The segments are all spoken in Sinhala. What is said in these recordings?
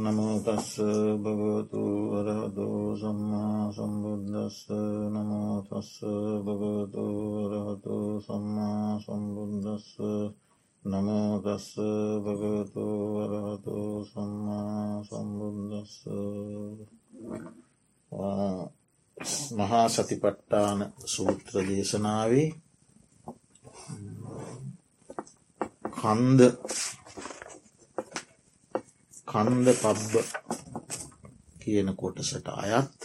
නමෝතස්ස භගවතු වරහදෝ සම්මා සම්බුද්ධස්ස නමෝතස්ස භගවතු වරහතු සම්මා සම්බුද්ධස්ස නමෝතස්ස භගවතු වරහතු සම්මා සම්බුද්ධස්ස මහා සතිපට්ටාන සූත්‍ර දේශනාවේ කන්ද කන්ද පබ්බ කියන කොටසට අයත්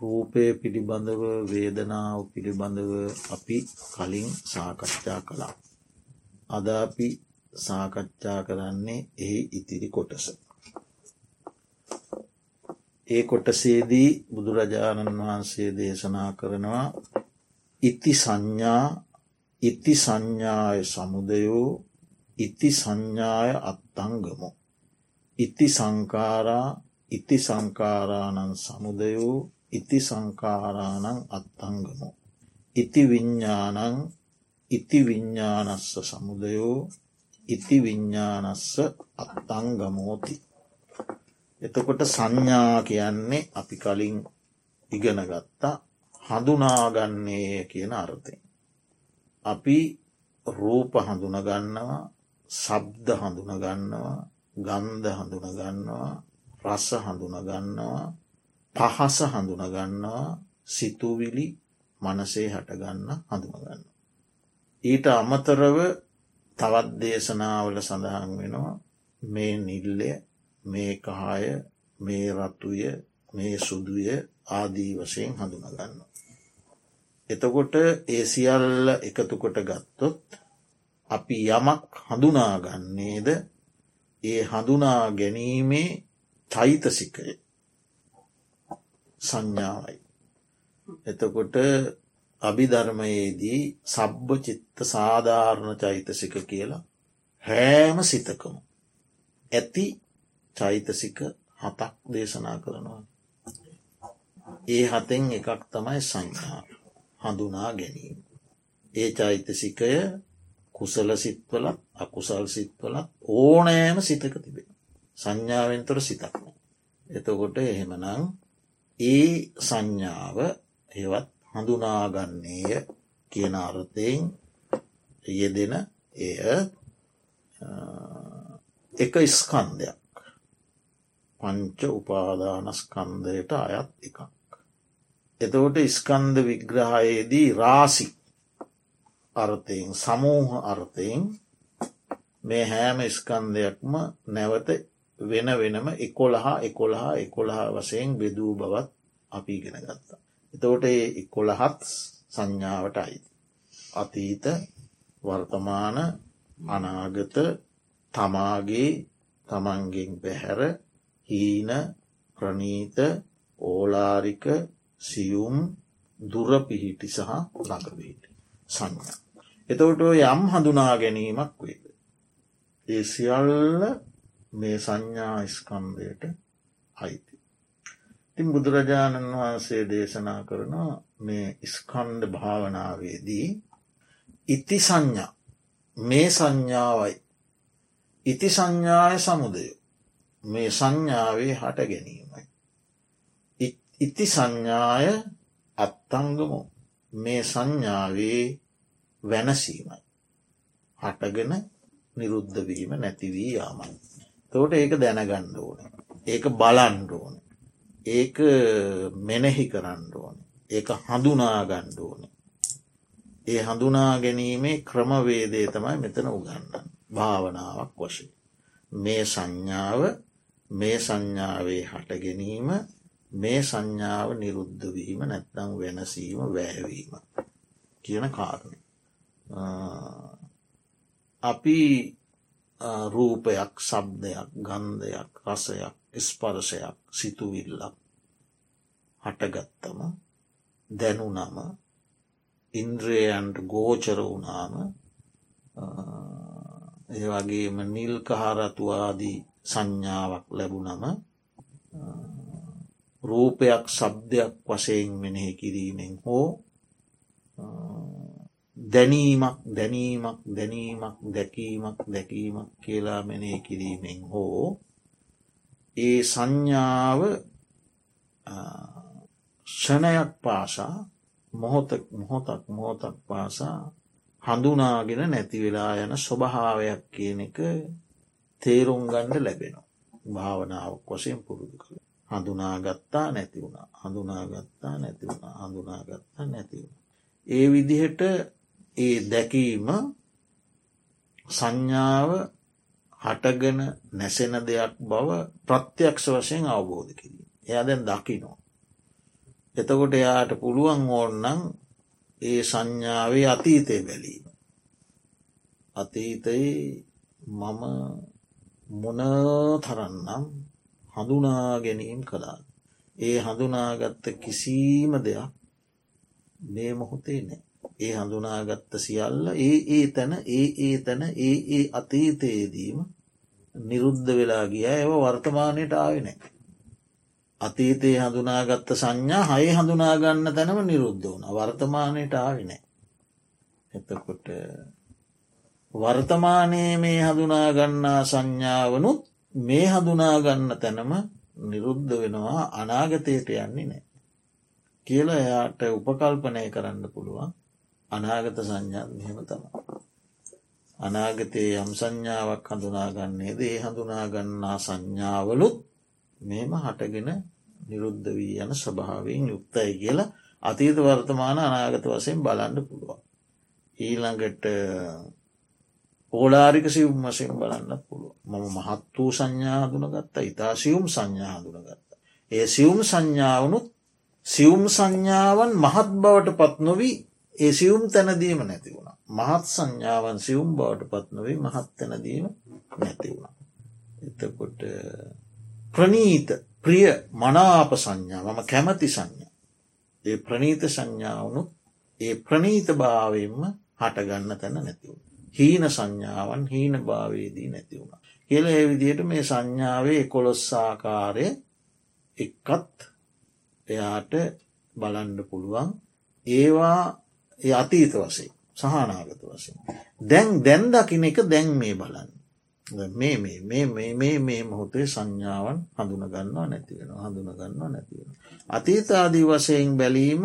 රූපය පිළිබඳව වේදනාව පිළිබඳව අපි කලින් සාකච්ඡා කළා. අද අපි සාකච්ඡා කරන්නේ එහි ඉතිරි කොටස. ඒ කොටසේදී බුදුරජාණන් වහන්සේ දේශනා කරනවා ඉති සංඥා ඉති සංඥාය සමුදයෝ ඉති සංඥාය අත්තංගමු. ඉති සංකාරා ඉති සංකාරාණන් සමුදයෝ ඉති සංකාරාණං අත්තංගමු. ඉති විඤ්ඥානං ඉති විඤ්ඥානස්ස සමුදයෝ ඉති විඤ්ඥානස්ස අත්තංගමෝති. එතකොට සංඥා කියන්නේ අපි කලින් ඉගෙන ගත්තා හඳුනාගන්නේ කියන අර්ථය. අපි රූප හඳුනගන්නවා සබ්ද හඳුනගන්නවා ගන්ධ හඳුනගන්නවා රස හඳුනගන්නවා පහස හඳුනගන්නවා සිතුවිලි මනසේ හටගන්න හඳුනගන්න. ඊට අමතරව තවත් දේශනාවල සඳහන් වෙනවා මේ නිල්ලය මේ කහාය මේ රත්තුය මේ සුදුය ආදී වශයෙන් හඳුනගන්න. එතකොට ඒ සියල්ල එකතුකොට ගත්තොත් අපි යමක් හඳුනාගන්නේද ඒ හඳුනා ගැනීමේ චෛතසිකය සංඥාවයි. එතකොට අභිධර්මයේදී සබ්බ චිත්ත සාධාරණ චෛතසික කියලා හෑම සිතකම ඇති චෛතසික හතක් දේශනා කරනවා. ඒ හතෙන් එකක් තමයි සංඥා හඳුනා ගැනීම. ඒ චෛතසිකය කුසල සිත්වලත් අකුසල් සිත්වලත් ඕනෑම සිතක තිබෙන. සංඥාවෙන්තොර සිතක්න. එතකොට එහෙමනං ඒ සංඥාව හෙවත් හඳුනාගන්නේය කියන අර්ථයෙන් යෙදෙන එය එක ස්කන්ධයක් පංච උපාදානස්කන්දයට අයත් එකක්. එතකොට ස්කන්ධ විග්‍රහයේදී රාසි අර්ථයෙන් සමූහ අර්ථයෙන් මේ හෑම ස්කන්ධයක්ම නැවත වෙන වෙනම එකොළහා එකොළහා එකොළහා වසයෙන් බෙදූ බවත් අපි ගෙන ගත්තා. එතවට ඒ එකොළහත් සංඥාවට අයිති. අතීත වර්තමාන අනාගත තමාගේ තමන්ගෙන් පැහැර හීන ප්‍රනීත ඕලාරික සියුම් දුරපිහිටි සහ ළඟපිහිටි සංඥා. එතවට යම් හඳුනා ගැනීමක් වේද. ඒ සියල්ල මේ සංඥා ස්කන්දයට අයිති. ඉතින් බුදුරජාණන් වහන්සේ දේශනා කරනවා මේ ස්කන්ඩ භාවනාවේදී ඉති සංඥා මේ සංඥාවයි ඉති සංඥාය සමුදය මේ සංඥාවේ හට ගැනීමයි. ඉති සංඥාය අත්තංගමු මේ සංඥාවේ වැනසීමයි. හටගෙන නිරුද්ධවීම නැතිවී යාමයි. තෝට ඒක දැනගන්න ඕන. ඒක බලන්ඩ ඕන. ඒක මෙනෙහි කරන්න ඕන. ඒක හඳුනාගණ්ඩ ඕන. ඒ හඳුනා ගැනීමේ ක්‍රමවේදේ තමයි මෙතන උගන්න. භාවනාවක් වශය. මේ සංඥාව මේ සංඥාවේ හට ගැනීම මේ සංඥාව නිරුද්ධවීම නැත්නම් වෙනසීම වැෑවීම කියන කාරණ. අපි රූපයක් සබ්දයක් ගන්ධයක් රසයක් ස්පරසයක් සිතුවිල්ලක් හටගත්තම දැනුනම ඉන්ද්‍රයන්ට ගෝචර වුනාම ඒ වගේම නිල් කහරතුවාදී සංඥාවක් ලැබුණම රූපයක් සබ්දයක් වශයෙන් මෙනෙහි කිරීමෙන් හෝ දැනීමක් දැනීමක් දැනීමක් දැකීමක් දැකීමක් කියලා මෙනේ කිරීමෙන් හෝ ඒ සංඥාව ෂණයක් පාසා මොහොතක් මොහොතක් මොහොතක් පාසා හඳුනාගෙන නැතිවෙලා යන ස්වභාවයක් කියන එක තේරුම් ගණ්ඩ ලැබෙනවා. භාවනාවක් වශයෙන් පුරුදු කළ. හඳුනාගත්තා නැති වුණ හඳුනාගත්තා නැති වුණ හඳුනාගත්තා නැතිවුණ. ඒ විදිහට ඒ දැකීම සංඥාව හටගෙන නැසෙන දෙයක් බව ප්‍රත්‍යක්ෂ වශයෙන් අවබෝධ කිරීම. එයා දැන් දකිනවා. එතකොට එයාට පුළුවන් ඕන්නම් ඒ සංඥාවේ අතීතය බැලීම. අතීතයේ මම මොන තරන්නම් හඳුනා ගැනීම් කළා. ඒ හඳුනාගත්ත කිසිීම දෙයක් මේ මොහොතේ නෑ. ඒ හඳුනාගත්ත සියල්ල ඒ ඒ තැන ඒ ඒ තැන ඒ ඒ අතීතයේදීම නිරුද්ධ වෙලා ගිය ඒව වර්තමානයට ආවිනෑ. අතීතයේ හඳුනාගත්ත සංඥා හය හඳුනාගන්න තැනම නිරුද්ධ වන වර්තමානයට ආවිනෑ. එතකොට වර්තමානයේ මේ හඳුනාගන්නා සංඥාවනුත් මේ හඳුනාගන්න තැනම නිරුද්ධ වෙනවා අනාගතයට යන්නේ නෑ. කියල එයාට උපකල්පනය කරන්න පුළුවන් අනාගත සංඥා මෙහෙම තම. අනාගතයේ යම් සංඥාවක් හඳුනාගන්නේ දේ හඳුනාගන්නා සංඥාවලුත් මෙම හටගෙන නිරුද්ධ වී යන ස්වභාවයෙන් යුක්තයි කියලා අතීත වර්තමාන අනාගත වසයෙන් බලන්න පුළුවන්. ඊළඟට ඕලාරික සියුම් වසයෙන් බලන්න පුළුව මම මහත් වූ සංඥා හඳුනගත්තා ඉතා සියුම් සංඥා හඳුනගත්ත. ඒ සියුම් සංඥාවනුත් සියුම් සංඥාවන් මහත් බවට පත් නොවී ඒ සියුම් තැනදීම නැති වුණ. මහත් සංඥාවන් සියුම් බවට පත් නොවී මහත් තැනදීම නැති වුණ. එතකොට ප්‍රනීත ප්‍රිය මනාප සංඥා මම කැමති සංඥා. ඒ ප්‍රනීත සංඥාවනු ඒ ප්‍රනීත භාවයෙන්ම හටගන්න තැන නැතිවුණ. හීන සංඥාවන් හීන භාවේදී නැතිවුණ. කියල ඒ විදියට මේ සංඥාවේ කොළොස්සාකාරය එක්කත් එයාට බලන්ඩ පුළුවන් ඒවා අතීත වසේ සහනාගත වශයෙන්. දැන් දැන් දකින එක දැන් මේ බලන්න. මේ මේ මේ මේ මොහොතේ සංඥාවන් හඳුනගන්නවා නැතිවෙන හඳුනගන්නවා නැතිවෙන. අතීතාදී වශයෙන් බැලීම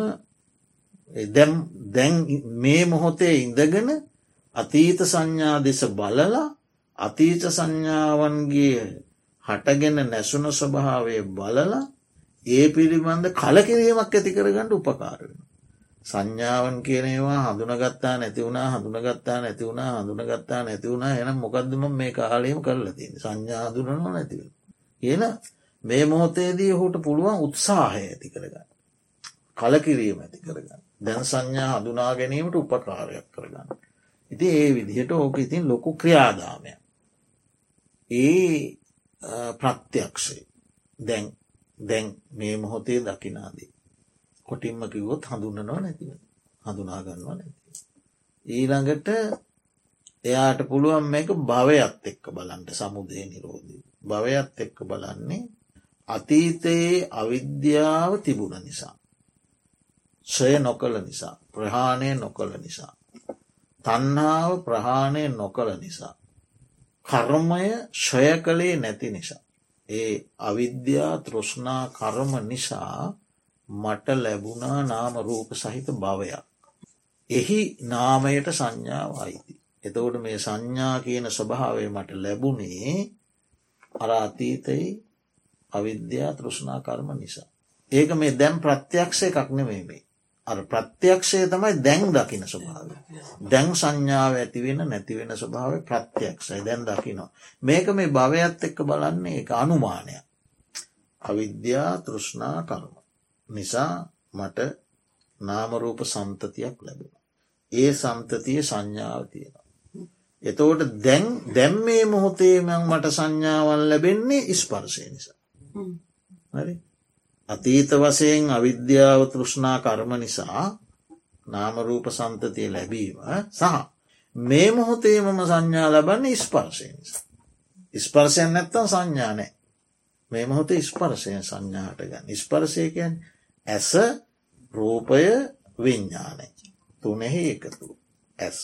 දැන් මේ මොහොතේ ඉඳගෙන අතීත සංඥා දෙස බලලා අතීත සංඥාවන්ගේ හටගෙන නැසුන ස්වභාවය බලලා ඒ පිළිබඳ කලකිරීමක් ඇති කරගන්නට උපකාරවෙන. සංඥාවන් කියනවා හඳුනගත්තා නැතිවුණා හඳුනගත්තා නැතිවුණා හඳුනගත්තා නැතිවුණා එනම් මොකක්දම මේ කාලයම කරලා තියෙන සංඥා හඳුනනවා නැතිව. කියන මේ මොහොතේදී ඔහුට පුළුවන් උත්සාහය ඇති කරගන්න. කලකිරීම ඇති කරගන්න. දැන් සංඥා හඳුනා ගැනීමට උපකාරයක් කරගන්න. ඉති ඒ විදිහට ඕක ඉතින් ලොකු ක්‍රියාදාමය. ඒ ප්‍රත්‍යක්ෂය දැන් දැන් මේ මොහොතේ දකිනාදී. කොටින්ම කිවොත් හඳුන්නනවා නැතිව හඳුනාගන්නවා නැති. ඊළඟට එයාට පුළුවන් මේක භවයත් එක්ක බලන්ට සමුදය නිරෝධී. භවයත් එක්ක බලන්නේ අතීතයේ අවිද්‍යාව තිබුණ නිසා. ශය නොකළ නිසා ප්‍රහාණය නොකළ නිසා. තන්නාව ප්‍රහාණය නොකළ නිසා. කර්මය ශය කළේ නැති නිසා. ඒ අවිද්‍යා තෘෂ්නා කර්ම නිසා මට ලැබුණා නාම රූප සහිත භවයක්. එහි නාමයට සංඥාව අයිති. එතවට මේ සංඥා කියන ස්වභාවය මට ලැබුණේ අරාතීතයි අවිද්‍යා තෘෂ්නා කර්ම නිසා. ඒක මේ දැම් ප්‍රත්‍යක්ෂය එකක් නෙමේමේ. අ ප්‍රත්‍යක්ෂය තමයි දැන් දකින ස්වභාව. දැන් සංඥාව ඇතිවෙන නැතිවෙන ස්වභාව ප්‍රත්‍යක්ෂයි දැන් දකිනවා. මේක මේ භවයත් එක්ක බලන්නේ එක අනුමානයක්. අවිද්‍යා තෘෂ්නා කර්ම. නිසා මට නාමරූප සම්තතියක් ලැබෙන. ඒ සම්තතිය සංඥාව තියෙනවා. එතෝට දැන් දැම් මේ මොහොතේමං මට සංඥාවල් ලැබෙන්නේ ඉස්පර්ශය නිසා. හරි අතීත වසයෙන් අවිද්‍යාව තෘෂ්නා කර්ම නිසා නාමරූප සන්තතිය ලැබීම සහ මේ මොහොතේ මම සංඥා ලබන්න ඉස්පර්ශය නිසා. ඉස්පර්ශයන් නැත්තම් සංඥානෑ මේ මොහොතේ ස්පර්ශය සංඥාට ගන්න ස්පර්ශයකයන් ඇස රූපය විඤ්ඥානය තුනෙහි එකතු. ඇස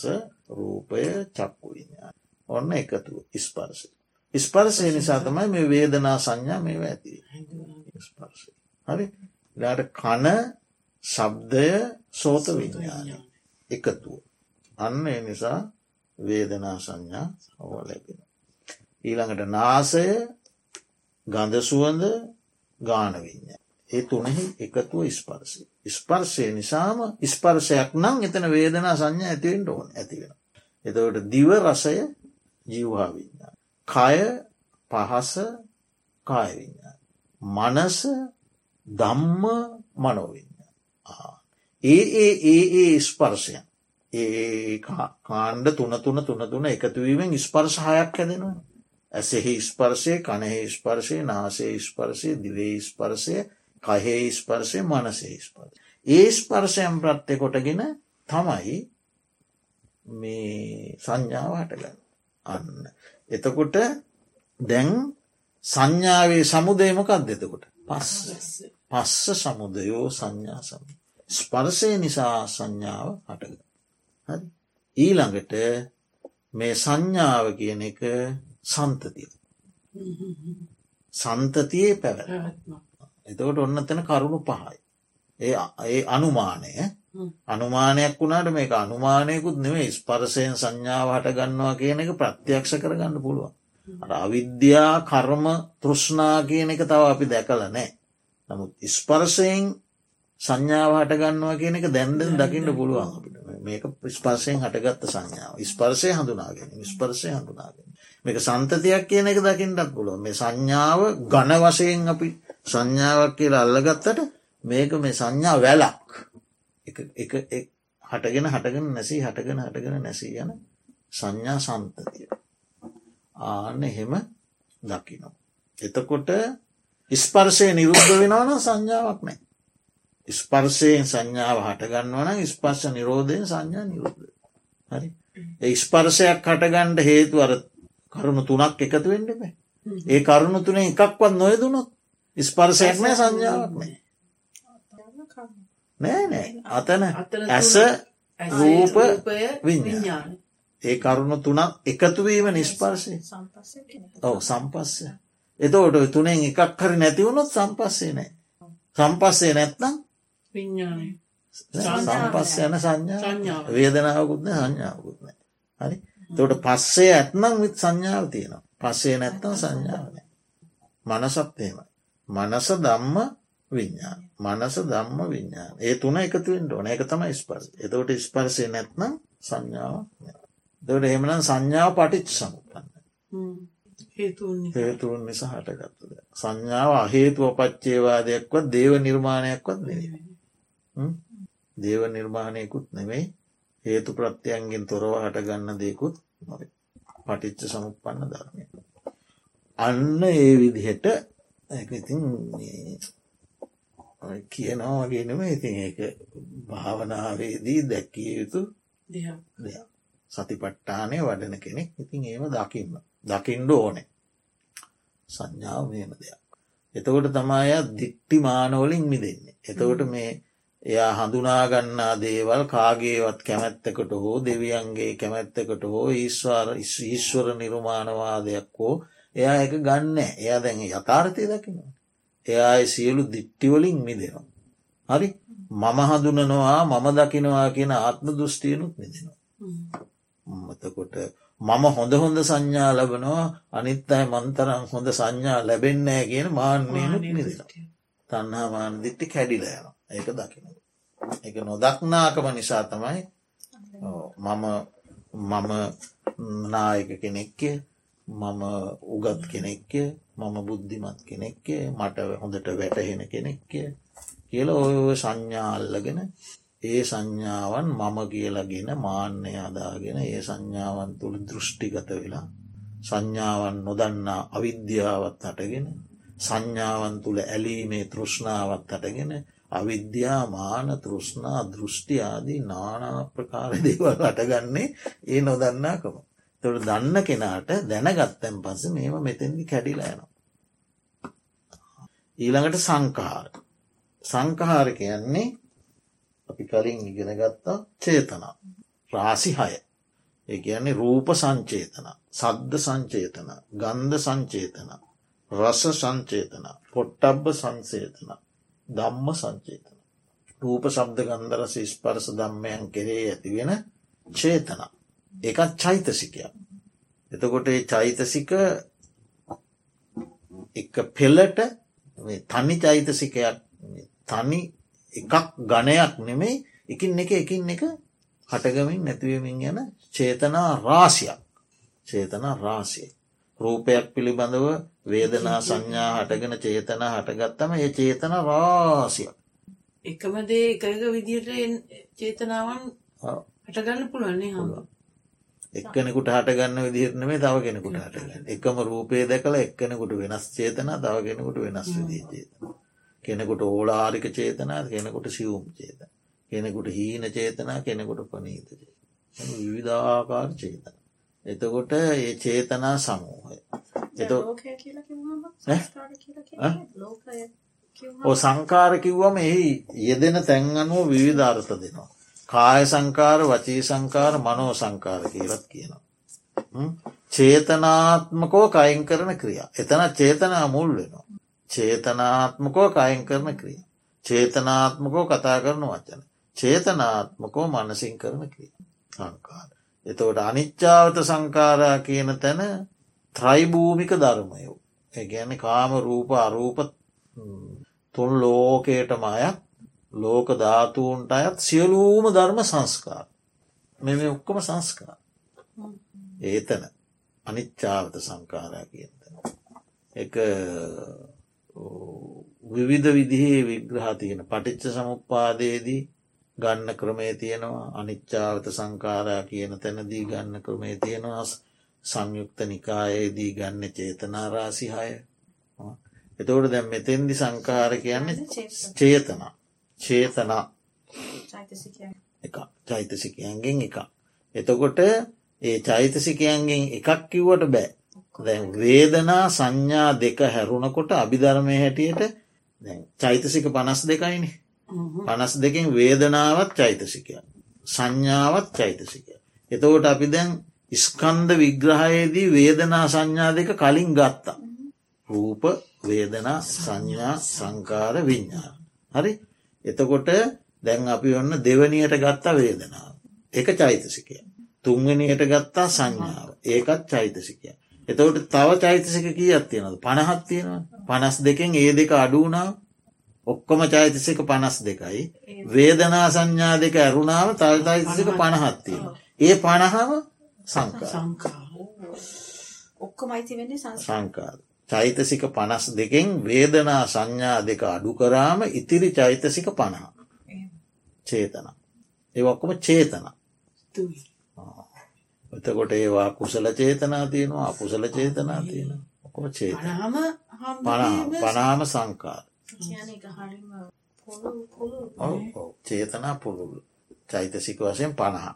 රූපය චක්කු විඤ්ඥාන ඔන්න එකතු. ස්පර්ශය. ස්පර්සය නිසා තමයි මේ වේදනා සංඥා මේ ඇති ස්පර්ශය. හරි? ලාට කන ශබ්දය සෝත විඤ්ඥානය එකතුව අන්න ඒ නිසා වේදනා සංඥා ඔව ලැබෙන ඊළඟට නාසය ගඳ සුවඳ ගානවිඤ්ඥ ඒ තුනෙහි එකතුව ස්පර්සය ස්පර්ශය නිසාම ස්පර්ශයක් නම් එතන වේදනා සංඥා ඇතිවෙන්ට ඕන ඇතිවෙන එතවට දිව රසය ජීවහාවිඤ්ඥා කය පහස කායවිඤ්ඥා මනස දම්ම මනෝවිඤ්ඥ ඒ ඒ ඒ ඒ ස්පර්ශයන්. ඒ කාණ්ඩ තුන තුන තුන තුන එකතුවීමෙන් ස්පර්ශහයක් හැදෙනවා. ඇසෙහි ස්පර්ශය කණෙහි ස්පර්ශය නාසේ ස්පර්ශය දිවේ ස්පර්ශය කහේ ස්පර්ශය මනසේ ස්පර්ශ. ඒ ස්පර්ශයම් ප්‍රත්්‍ය කොටගෙන තමයි මේ සංඥාව හටගන්න අන්න. එතකොට දැන් සංඥාවේ සමුදයමකක් දෙතකොට පස් පස්ස සමුදයෝ සංඥා සම. ස්පර්සය නිසා සංඥාව හටග. ඊළඟට මේ සංඥාව කියන එක සන්තතිය. සන්තතියේ පැවැත්ම. එතකොට ඔන්න තැන කරුණු පහයි. ඒ ඒ අනුමානය. අනුමානයක් වුණට මේක අනුමානයකුත් නෙවේ ස්පරසයෙන් සංඥාව හට ගන්නවා කියන එක ප්‍රත්‍යක්ෂ කරගන්න පුළුවන්. අවිද්‍යා කර්ම තෘෂ්නා කියන එක තව අපි දැකල නෑ. නමුත් ස්පර්සයෙන් සංඥාව හට ගන්නවා කියන එක දැන්දෙන් දකින්න පුළුවන් අපිට. මේක ස්පර්සයෙන් හටගත්ත සංඥාව. ස්පර්සය හඳුනාගෙන ස්පර්සය හඳුනාගෙන මේක සන්තතියක් කියන එක දකිින්ටත් පුළුව මේ සංඥාව ගණ වශයෙන් අපි සංඥාවක් කියලා අල්ලගත්තට මේක මේ සංඥා වැලක් හටගෙන හටගෙන නැසී හටගෙන හටගෙන නැසී යන සංඥා සන්තතිය ආන්න එහෙම දකිනවා. එතකොට ස්පර්ශය නිරුද්ධ වෙනවන සංඥාවක් නෑ. ස්පර්ශයෙන් සංඥාව හටගන්නවන ස්පර්ශ නිරෝධයෙන් සංඥා නිරුද්ධ. හරි ඒ ස්පර්ශයක් හටගණ්ඩ හේතු අර කරුණු තුනක් එකතු වෙන්න බෑ. ඒ කරුණු තුනේ එකක්වත් නොයදුනොත් ස්පර්ශයක් නෑ සංඥාවක් නෑ. නෑ නෑ අතන ඇස රූප විඤ්ඥාන. ඒ කරුණු තුනක් එකතුවීම නිස්පර්ශය. ඔව සම්පස්සය. එතෝට තුනෙන් එකක් හරි නැතිවුණොත් සම්පස්සේ නෑ. සම්පස්සේ නැත්නම් සම්පස් යන සංඥා වේදනාවකුත්න සංඥාවකුත්න හරි? තොට පස්සේ ඇත්නම් විත් සංඥාව තියෙනවා. පස්සේ නැත්තම් සංඥාවන මනසත්යමයි මනස දම්ම විඤ්ඥාන මනස දම්ම විඤ්ඥාන ඒ තුන එකතුවෙන්ට ඕන. එක තමයි ස්පර්ස එතවට ස්පර්සය නැත්නම් සංඥාව දට එහෙමනම් සංඥාව පටිච් සමුපන්න හේතුන් නිසා. හටගත්තුද සංඥාව අහේතුව පච්චේවාදයක්වත් දේව නිර්මාණයක්වත් නෙවේ දේව නිර්මාණයකුත් නෙවෙයි හේතු ප්‍රත්‍යයන්ගෙන් තොරව හටගන්න දෙකුත් නොව පටිච්ච සමුපන්න ධර්මය. අන්න ඒ විදිහට ඉතින් කියනවා වගේනම ඉතින් ඒක භාවනාවේදී දැක්කිය යුතු දෙයක්. සතිපට්ටානය වඩන කෙනෙක් ඉතින් ඒම දකින්න. දකිින්ඩ ඕනේ. සංඥාව මෙම දෙයක්. එතකොට තමයි දික්ටි මානෝලින් මිදෙන්නේ. එතකොට මේ එයා හඳුනාගන්නා දේවල් කාගේවත් කැමැත්තකට හෝ දෙවියන්ගේ කැමැත්තකට හෝ ඊස්වාර ඊශ්වර නිර්මාණවාදයක් හෝ එයා එක ගන්න එයා දැන් යථාර්ථය දකිනවා. එයා සියලු දිට්ටිවලින් මිදෙනවා. හරි මම හඳුනනවා මම දකිනවා කියන ආත්ම දෘෂ්ටියනුත් මිදෙනවා. මතකොට මම හොඳ හොඳ සංඥා ලබනවා අනිත් අයි මන්තරම් හොඳ සංඥා ලැබෙන්නෑ කියන මාන්‍යයනුත් මිදෙනවා. තන්හාමාන දිට්ටි කැඩිලයනවා ඒක දකිනවා. එක නොදක්නාකම නිසා තමයි මම මම නායක කෙනෙක්කේ මම උගත් කෙනෙක්කය මම බුද්ධිමත් කෙනෙක්කය මට හොඳට වැටහෙන කෙනෙක්කය කියල ඔය සංඥා අල්ලගෙන ඒ සංඥාවන් මම කියලගෙන මාන්‍යය අදාගෙන ඒ සංඥාවන් තුළ දෘෂ්ටිගත වෙලා සංඥාවන් නොදන්නා අවිද්‍යාවත් හටගෙන සංඥාවන් තුළ ඇලීමේ තෘෂ්ණාවත් හටගෙන අවිද්‍යා මාන තෘෂ්ණා දෘෂ්ටි ආදී නානා ප්‍රකාර දේවල් අටගන්නේ ඒ නොදන්නාකම. තොට දන්න කෙනාට දැනගත්තැන් පස මේම මෙතැදි කැඩිලෑනවා. ඊළඟට සංකාර. සංකහාර කියන්නේ අපි කලින් ඉගෙන ගත්තා චේතනා. රාසි හය. ඒ කියන්නේ රූප සංචේතන සද්ධ සංචේතන ගන්ධ සංචේතන රස සංචේතන පොට්ටබ්බ සංසේතන දම්ම සංචේතන රූප ශබ්ද ගන්ධර ශිස්පරස දම්මයන් කෙරේ ඇතිවෙන චේතන එකත් චෛතසිකයක් එතකොට චෛතසික එක පෙල්ලට තනි චෛතසිකයක් තනි එකක් ගණයක් නෙමෙයි එකින් එක එකින් එක හටගමින් නැතිවමින් යන චේතනා රාසියක් චේතනා රාසිය. රූපයක් පිළිබඳව වේදනා සංඥා හටගෙන චේතනා හටගත්තම ඒ චේතන රාසියක්. එකමදේ එකක විදිහට චේතනාවන් හටගන්න පුළුවන්නේ හම එක්කෙනෙකුට හටගන්න විදිහරනමේ තව කෙනෙකුට හටගන්න එකම රූපය දැකල එක්කෙනෙකුට වෙනස් චේතන තව කෙනෙකුට වෙනස් විදී චේතන. කෙනෙකුට ඕලාරික චේතනා කෙනෙකුට සියුම් චේත කෙනෙකුට හීන චේතනා කෙනෙකුට පනීත විවිධාකාර චේතන. එතකොට ඒ චේතනා සමූහය. එත සංකාර කිව්වම එහි යෙදෙන තැන් අනුව විවිධ අර්ථ දෙනවා. කාය සංකාර වචී සංකාර මනෝ සංකාර කියලත් කියනවා. චේතනාත්මකෝ කයින් කරන ක්‍රියා. එතන චේතනා මුල් වෙනවා. චේතනාත්මකෝ කයින් කරන ක්‍රිය. චේතනාත්මකෝ කතා කරන වචන. චේතනාත්මකෝ මනසින් කරන ක්‍රිය සංකාර. එතවට අනිච්චාවත සංකාරා කියන තැන ත්‍රයිභූමික ධර්මයෝ. ඒගැන කාම රූප අරූප තුන් ලෝකයටම අයත් ලෝක ධාතුූන්ට අයත් සියලූම ධර්ම සංස්කාර. මෙම ඔක්කොම සංස්කාර. ඒතන අනිච්චාවත සංකාරා කියතන. එක විවිධ විදිහේ විග්‍රහ තියෙන පටිච්ච සමුපාදයේදී ගන්න ක්‍රමේ තියෙනවා අනිච්චාවත සංකාරා කියන තැනදී ගන්න ක්‍රමේ තියෙනවා සංයුක්ත නිකායේදී ගන්න චේතනාරාසිහය එතවට දැම් මෙතෙන්දි සංකාර කියන්න චේතනා චේතනා. එක චෛතසිකයන්ගෙන් එක එතකොට ඒ චෛතසිකයන්ගෙන් එකක් කිව්වට බෑ. දැන් වේදනා සංඥා දෙක හැරුණකොට අභිධර්මය හැටියට චෛතසික පනස් දෙකයිනි පනස් දෙකින් වේදනාවත් චෛතසිකය සංඥාවත් චෛතසිකය එතකොට අපි දැන් ස්කන්ද විග්‍රහයේදී වේදනා සංඥා දෙක කලින් ගත්තා. රූප වේදනා සංඥා සංකාර විඤ්ඥා හරි එතකොට දැන් අපි ඔන්න දෙවනියට ගත්තා වේදනාව. එක චෛතසිකය. තුන්වනියට ගත්තා සංඥාව. ඒකත් චෛතසිකය. එතවට තව චෛතසික කියත් තියෙනද පණහත් තියෙනවා පනස් දෙකෙන් ඒ දෙක අඩුනාව ඔක්කොම චෛතසික පනස් දෙකයි. වේදනා සංඥා දෙක ඇරුණාව තල් චෛතසික පණහත්තියෙන ඒ පණහාව සංකා සංකාර චෛතසික පනස් දෙකෙන් වේදනා සංඥා දෙක අඩු කරාම ඉතිරි චෛතසික පණහා. චේතන. ඒ ඔක්කොම චේතන. එතකොට ඒවා කුසල චේතනා තියෙනවා අකුසල චේතනා තියෙන ඔකොම චේතනම පනාම සංකාර. චේතනා පුළුල් චෛතසික වශයෙන් පණහා.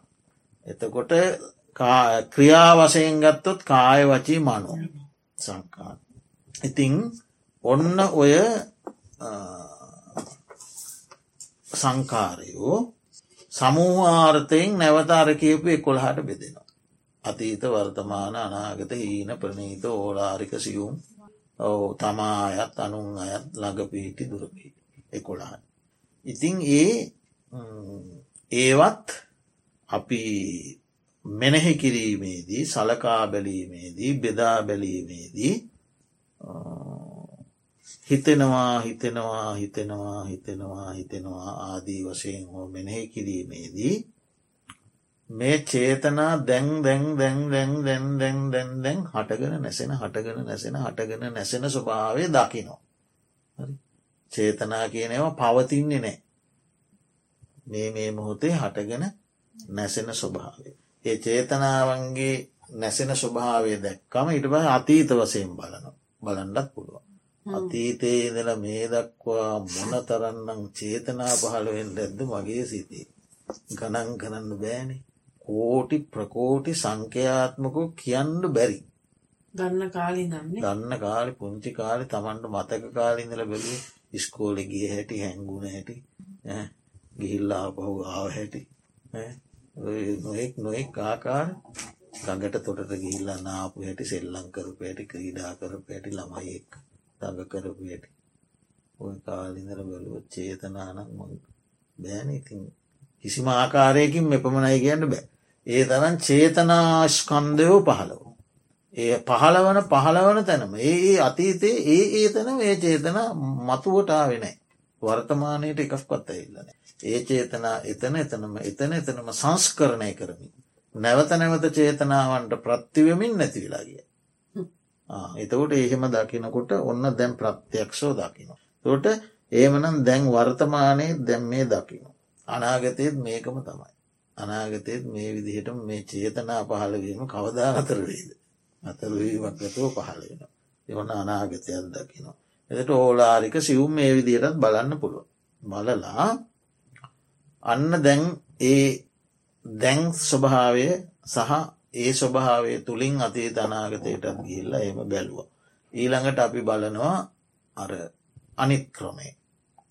එතකොට ක්‍රියා වසයෙන් ගත්තොත් කාය වචී මනෝ. සංකාර. ඉතිං ඔන්න ඔය සංකාරයෝ සමූආර්ථයෙන් නැවතාර කියපු එකොළහට බෙදෙනවා. අතීත වර්තමාන අනාගත හීන ප්‍රනීත ඕලාරික සියුම් ඕ තමා අයත් අනුන් අයත් ළඟපීටි දුරපීට එකොළහන්. ඉතිං ඒ ඒවත් අපි මෙනෙහි කිරීමේදී සලකා බැලීමේදී බෙදා බැලීමේදී හිතෙනවා හිතෙනවා හිතෙනවා හිතෙනවා හිතෙනවා ආදී වශයෙන් හෝ මෙනෙහි කිරීමේදී මේ චේතනා දැන් දැන් දැන් දැන් දැන් දැන් දැන් දැන් හටගෙන නැසෙන හටගෙන නැසෙන හටගෙන නැසෙන ස්වභාවය දකිනෝ. චේතනා කියනව පවතින්නේ නෑ. මේ මේ මොහොතේ හටගෙන නැසෙන ස්වභාවය. ඒ චේතනාවන්ගේ නැසෙන ස්වභාවය දැක්කම ඉට බ අතීත වසයෙන් බලන බලන්ඩත් පුළුවන්. අතීතයේ ඉදල මේ දක්වා මොන තරන්නම් චේතනා පහළුවෙන් ඇද්ද මගේ සිතේ. ගණන් කරන්න බෑනේ කෝටි ප්‍රකෝටි සංඛ්‍යාත්මකෝ කියන්න බැරි. ගන්න කාලි දන්න ගන්න කාලි පුංචි කාලි තමන්ට මතක කාලින්දල බැලි ඉස්කෝලි ගිය හැටි හැංගුණ හැටි ගිහිල්ලා පහු ආව හැටි නොෙක් නොෙක් ආකාර ගඟට තොටට ගිල්ලා නාපු හැටි සෙල්ලං කරපු ඇටි ක්‍රීඩා කරපු ඇටි ළමයිෙක් තඟ කරපු ඇටි ඔය කාලිඳර බැලුව චේතනානක් මො බෑන. ඉතින් කිසිම ආකාරයකින් මෙපමණයි කියන්න බෑ. ඒ තරන් චේතනාශ්කන්දයෝ පහළව ඒ පහළවන පහළවන තැනම ඒ ඒ අතීතයේ ඒ ඒ තැන ඒ චේතන මතුවටාවෙනයි වර්තමානයට එකක්වත් ඇල්ලන ඒ චේතනා එතන එතනම එතන එතනම සංස්කරණය කරමින් නැවත නැවත චේතනාවන්ට ප්‍රත්තිවමින් නැතිවිලා ගිය එතකොට එහෙම දකිනකොට ඔන්න දැම් ප්‍රත්‍යයක්ෂෝ දකින. තොට ඒමනම් දැන් වර්තමානයේ දැම් මේ දකින. අනාගතයත් මේකම තමයි. අනාගතයත් මේ විදිහට මේ චේතනා පහළවීම කවදා අතරවේද. අතරවීමක්ගතව පහළ වෙන. එවන අනාගතයක් දකිනවා. එකට ඕලාරික සිවුම් මේ විදිහටත් බලන්න පුළුව. බලලා අන්න දැන් ඒ දැන් ස්වභාවය සහ ඒ ස්වභාවය තුළින් අතේ තනාගතයටත් ගිල්ල එම බැලුව. ඊළඟට අපි බලනවා අර අනිත් ක්‍රමේ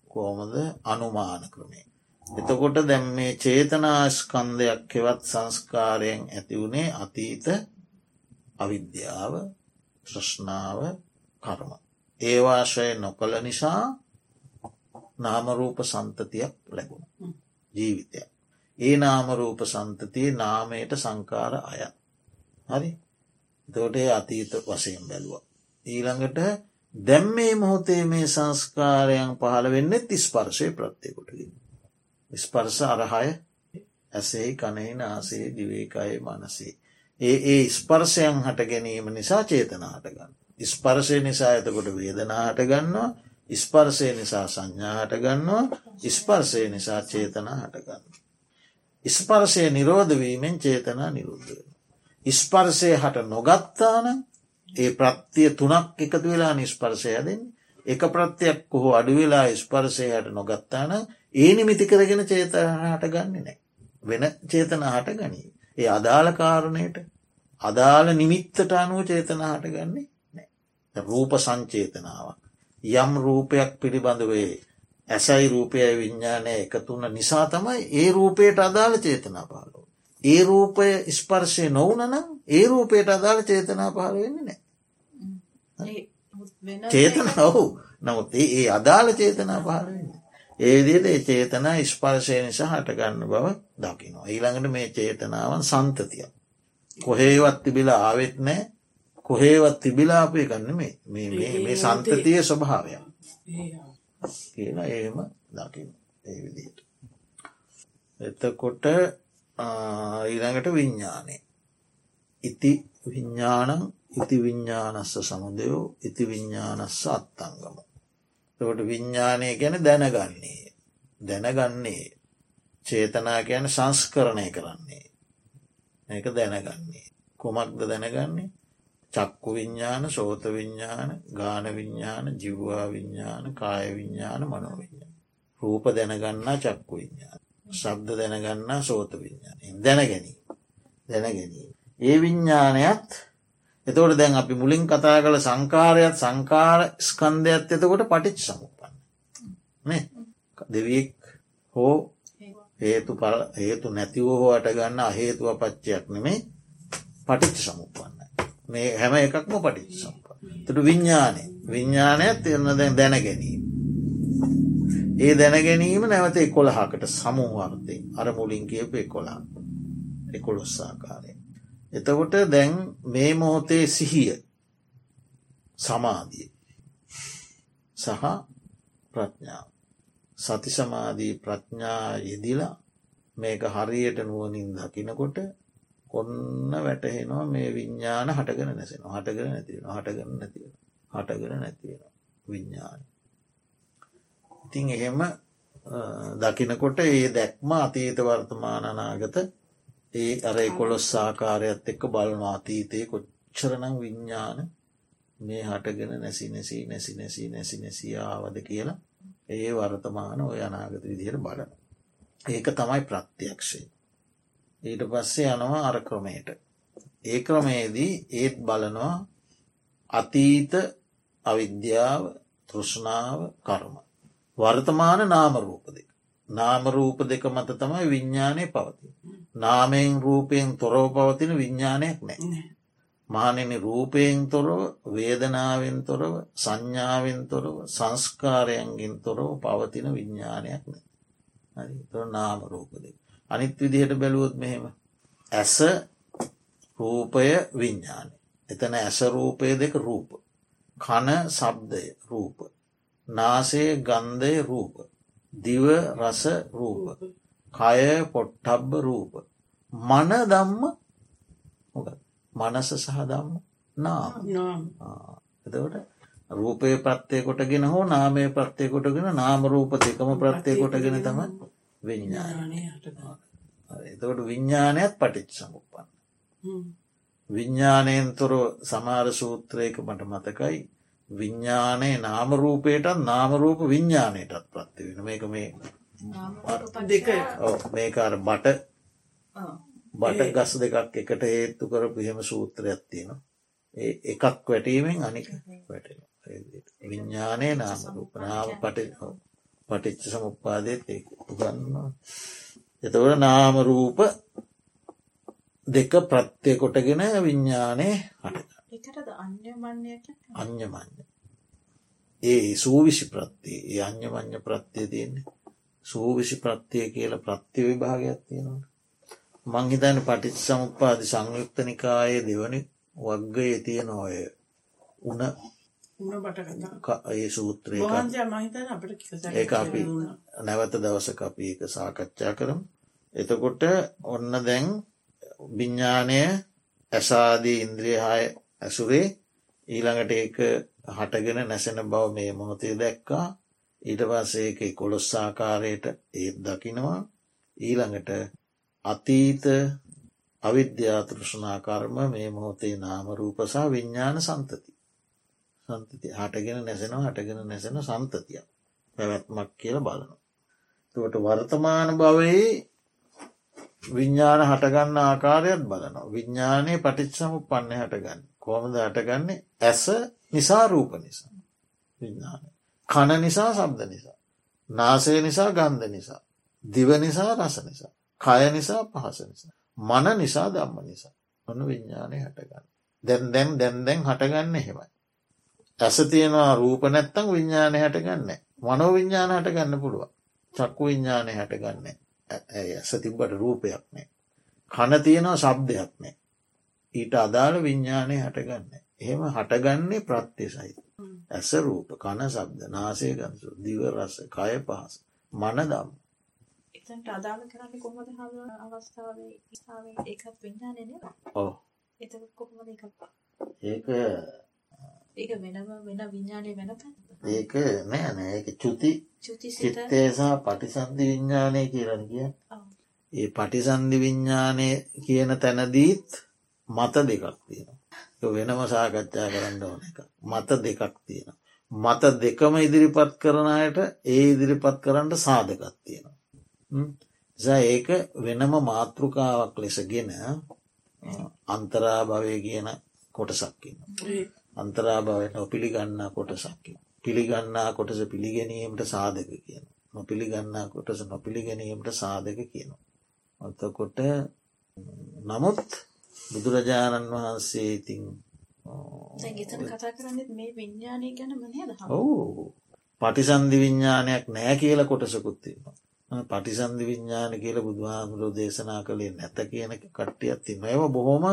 කෝමද අනුමාන ක්‍රමේ. එතකොට දැම් මේ චේතනාස්කන්දයක් හෙවත් සංස්කාරයෙන් ඇතිවුණේ අතීත අවිද්‍යාව ත්‍රශ්නාව කර්ම. ඒවාශය නොකළ නිසා නාමරූප සන්තතියක් ලැබුණ ජීවිතයක්. ඒ නාමරූප සන්තතිය නාමයට සංකාර අය. හරි තෝටේ අතීත වසයෙන් බැලුව. ඊළඟට දැම් මේ මොහොතේ මේ සංස්කාරයන් පහළ වෙන්න තිස්පර්ශය ප්‍රත්්‍යයකොටගින්. ස්පර්ස අරහය ඇසෙහි කනෙහි නාසේ දිවේකායේ මනසේ. ඒ ඒ ස්පර්ශයන් හට ගැනීම නිසා චේතනාට ගන්න. ස්පර්ශය නිසා ඇතකොට වේදනාහට ගන්නවා ස්පර්ශය නිසා සංඥාහට ගන්නවා ස්පර්ශය නිසා චේතනා හටගන්න. ස්පර්ශය නිරෝධවීමෙන් චේතනා නිරුද්ධ. ස්පර්ශය හට නොගත්තාන ඒ ප්‍රත්තිය තුනක් එකතු වෙලා නිස්පර්ශයදෙන් එක ප්‍රත්තියක් කොහෝ අඩුවෙලා ස්පර්ශය හට නොගත්තාන ඒ නිමිති කරගෙන චේතනහට ගන්න නෑ. වෙන චේතනාහට ගනී. ඒ අදාළ කාරණයට අදාළ නිමිත්තට අනුව චේතනාහට ගන්නේ රූප සංචේතනාවක්. යම් රූපයක් පිළිබඳවේ ඇසයි රූපයයි විඤ්ඥානය එකතුන්න නිසා තමයි ඒ රූපයට අදාළ චේතනා පාලෝ. ඒ රූපය ස්පර්ශය නොවනනම් ඒ රූපයට අදාළ චේතනා පහල වෙන්නේ නෑ. චේතන ඔහු නමුත් ඒ අදාළ චේතනා පහලවෙන්න. ඒදිට ඒ චේතනා ස්පර්ශය නිසා හටගන්න බව දකිනවා. ඊළඟට මේ චේතනාවන් සන්තතිය. කොහේවත් තිබිලා ආවෙත් නෑ කොහේවත් තිබිලාපය ගන්න මේ මේ සන්තතිය ස්වභාවය කියලා ඒම දකින ඒ විදිට. එතකොට ඊළඟට විඤ්ඥානය. ඉති විඤ්ඥානං ඉති විඤ්ඥානස්ස සමුදයෝ ඉති විඤ්ඥානස්ස අත්තංගම. තකොට විඤ්ඥානය ගැන දැනගන්නේ. දැනගන්නේ චේතනා ගැන සංස්කරණය කරන්නේ. ඒක දැනගන්නේ. කොමක්ද දැනගන්නේ චක්කු විඤ්ඥාන සෝත විඤ්ඥාන ගාන විඤ්ඥාන ජිව්වා විඤ්ඥාන කාය විඤ්ඥාන මනෝවිඤ්ඥාන. රූප දැනගන්නා චක්කු විඤ්ඥාන. ශබ්ද දැනගන්නා සෝත විඤ්ඥාන දැනගැනී දැනගැනී. ඒ විඤ්ඥානයත් එතවට දැන් අපි මුලින් කතා කළ සංකාරයත් සංකාර ස්කන්ධයත් එතකොට පටිච් සමුපන්න දෙවියෙක් හෝ හේතු පල හේතු නැතිව හෝ අට ගන්න අහේතුව පච්චයක් නෙමේ පටිච්ච සමුපන්න මේ හැම එකක්ම පටිච සම්ප තුට විඤ්ඥානය විඤ්ඥානයක් තිරන දැන් දැනගැනීම. ඒ දැනගැනීම නැවත එකොළහකට සමූවර්තය අර මුලින් කියපු එකොලා එකොළොස්සාකාරය එතකොට දැන් මේ මොහොතේ සිහිය සමාධිය සහ ප්‍රඥාව සති සමාධී ප්‍රඥා යෙදිලා මේක හරියට නුවනින් දකිනකොට ඔන්න වැටහෙනවා මේ විඤ්ඥාන හටගෙන නැසෙන හටගෙන නැතිවෙන හටගන්න නැතිව හටගෙන නැතිවෙන විඤ්ඥාන. ඉතින් එහෙම දකිනකොට ඒ දැක්ම අතීත වර්තමාන අනාගත ඒ අර කොළොස් සාකාරයත් එක්ක බලන අතීතය කොච්චරනං විඤ්ඥාන මේ හටගෙන නැසි නැසී නැසි නැසී නැසි නැසියාවද කියලා ඒ වර්තමාන ඔය අනාගත විදිහයට බලන. ඒක තමයි ප්‍රත්‍යයක්ෂය. ඊට පස්සේ යනවා අර ක්‍රමයට. ඒ ක්‍රමේදී ඒත් බලනවා අතීත අවිද්‍යාව තෘෂ්ණාව කර්ම. වර්තමාන නාමරූප දෙක. නාමරූප දෙක මත තමයි විඤ්ඥානය පවති. නාමයෙන් රූපයෙන් තොරව පවතින විඤ්ඥානයක් නෑ. මානෙන රූපයෙන් තොරව වේදනාවෙන් තොරව සංඥාවෙන් තොරව සංස්කාරයන්ගින් තොරව පවතින විඤ්ඥානයක් නෑ. හරි නාම රූපද. අනිත් විදිහට බැලුවොත් මෙහෙම. ඇස රූපය විඤ්ඥානය. එතන ඇස රූපය දෙක රූප. කන සබ්දය රූප. නාසේ ගන්ධය රූප. දිව රස රූප. කය පොට්ටබ්බ රූප. මන දම්ම මනස සහ දම්ම නාම එතවට රූපය ප්‍රත්්‍යය කොටගෙන හෝ නාමය ප්‍රත්්‍යය කොටගෙන නාම රූප දෙකම ප්‍රත්්‍යය කොටගෙන තම විඤ්ඥානය එතකොට විඤ්ඥානයක් පටිච් සමුපන්න විඤ්ඥානයෙන් තොර සමාර සූත්‍රයක මට මතකයි විඤ්ඥානයේ නාමරූපයටත් නාමරූප විඤ්ඥානයටත් ප්‍රත්ති වෙන මේක මේ මේකාර බට බට ගස් දෙකක් එකට හේත්තු කරපු එහෙම සූත්‍රයක් තියෙන ඒ එකක් වැටීමෙන් අනික වැට විඤ්ඥානය නාමරූප නාම පට පටිච්ච සමුපාදයත් උගන්නවා එතවට නාමරූප දෙක ප්‍රත්්‍යය කොටගෙන විඤ්ඥානය හට අන්‍යමන්්‍ය ඒ සූවිසි ප්‍රත්තිය ඒ අන්‍යමං්්‍ය ප්‍රත්තිය තියෙන්නේ. සූවිසි ප්‍රත්තිය කියල ප්‍රත්ති විභාගයක් තියෙනවා මංහිතන පටිච් සමුපාදි සංයුක්තනිකායේ දෙවනි වග්ගය තියෙන ඔය උන ඒ සූත්‍රය ඒ අපි නැවත දවස අපි එක සාකච්ඡා කරම් එතකොට ඔන්න දැන් විඤ්ඥානය ඇසාදී ඉන්ද්‍රියහාය ඇසුරේ ඊළඟට ඒක හටගෙන නැසෙන බව මේ මොහොතේ දැක්කා. ඊට පස්සේ එක කොළොස්සාකාරයට ඒත් දකිනවා. ඊළඟට අතීත අවිද්‍යාතෘෂ්නාකර්ම මේ මොහොතේ නාමරූපසා විඤ්ඥාන සන්තති සන්තති හටගෙන නැසෙනවා හටගෙන නැසෙන සන්තතිය පැවැත්මක් කියල බලන. තුවට වර්තමාන භවයේ විඤ්ඥාන හටගන්න ආකාරයක් බලනවා. විඤ්ඥානය පටිච්සම පන්න හටගන්න. කොමද හටගන්නේ ඇස නිසා රූප නිසා. විඤ්ඥාන. කන නිසා සබ්ද නිසා. නාසය නිසා ගන්ධ නිසා. දිව නිසා රස නිසා. කය නිසා පහස නිසා. මන නිසා දම්ම නිසා. ඔන්න විඤ්ඥානය හටගන්න. දැන් දැන් දැන් දැන් හටගන්න හෙමයි. ඇස තියෙනවා රූප නැත්තං විඤ්ඥානය හටගන්න. මනෝ විඤ්ඥාන හටගන්න පුළුව. චක්කු විඤ්ඥානය හටගන්න. ඇස තිබ්බට රූපයක් නෑ. කන තියෙනවා ශබ්දයක් නෑ. ඊට අදාළ විඤ්ඥානය හටගන්න. එහෙම හටගන්නේ ප්‍රත්්‍ය සහිත. ඇස රූප කන සබ්ද නාසය ගන්සු දිව රස කය පහස මන දම් එතන්ට අදාළ කරන්න කොහොමද හම අවස්ථාවේ ස්ථාවේ ඒකත් විඤ්ඥානය ඕ එත කොහොමද එක ඒක ඒක වෙනම වෙන විඤ්ඥානය වෙන ඒක නෑ නෑ. ඒක චුති චුතිසිත චිත්තේසා පටිසන්ධි විඤ්ඥානය කියරන කිය ඒ පටිසන්ධි විඤ්ඥානය කියන තැනදීත් මත දෙකක් තියෙන වෙනම සාකච්ඡා කරන්න ඕන එක මත දෙකක් තියෙන මත දෙකම ඉදිරිපත් කරනයට ඒ ඉදිරිපත් කරන්න සාධකත් තියෙනවා. ඒක වෙනම මාතෘකාවක් ලෙසගෙන අන්තරාභවය කියන කොටසක්කින්න අන්තරාභාවය නොපිළිගන්නා කොටසක්කි පිළිගන්නා කොටස පිළිගැනීමට සාධක කියන. නොපිළිගන්නා කොටස නොපිළිගැනීමට සාධක කියනවා. ඔතකොට නමුත් බුදුරජාණන් වහන්සේ ඉතින් ඔවු. පටිසන්ධි විඤ්ඥානයක් නෑ කියල කොටසකුත්තිීම පටිසන්ධි විඤ්ඥාන කියල බුදුහාමුරෝ දේශනා කළේ නැත කියන කට්ටියත් තිම ඒව බොහොම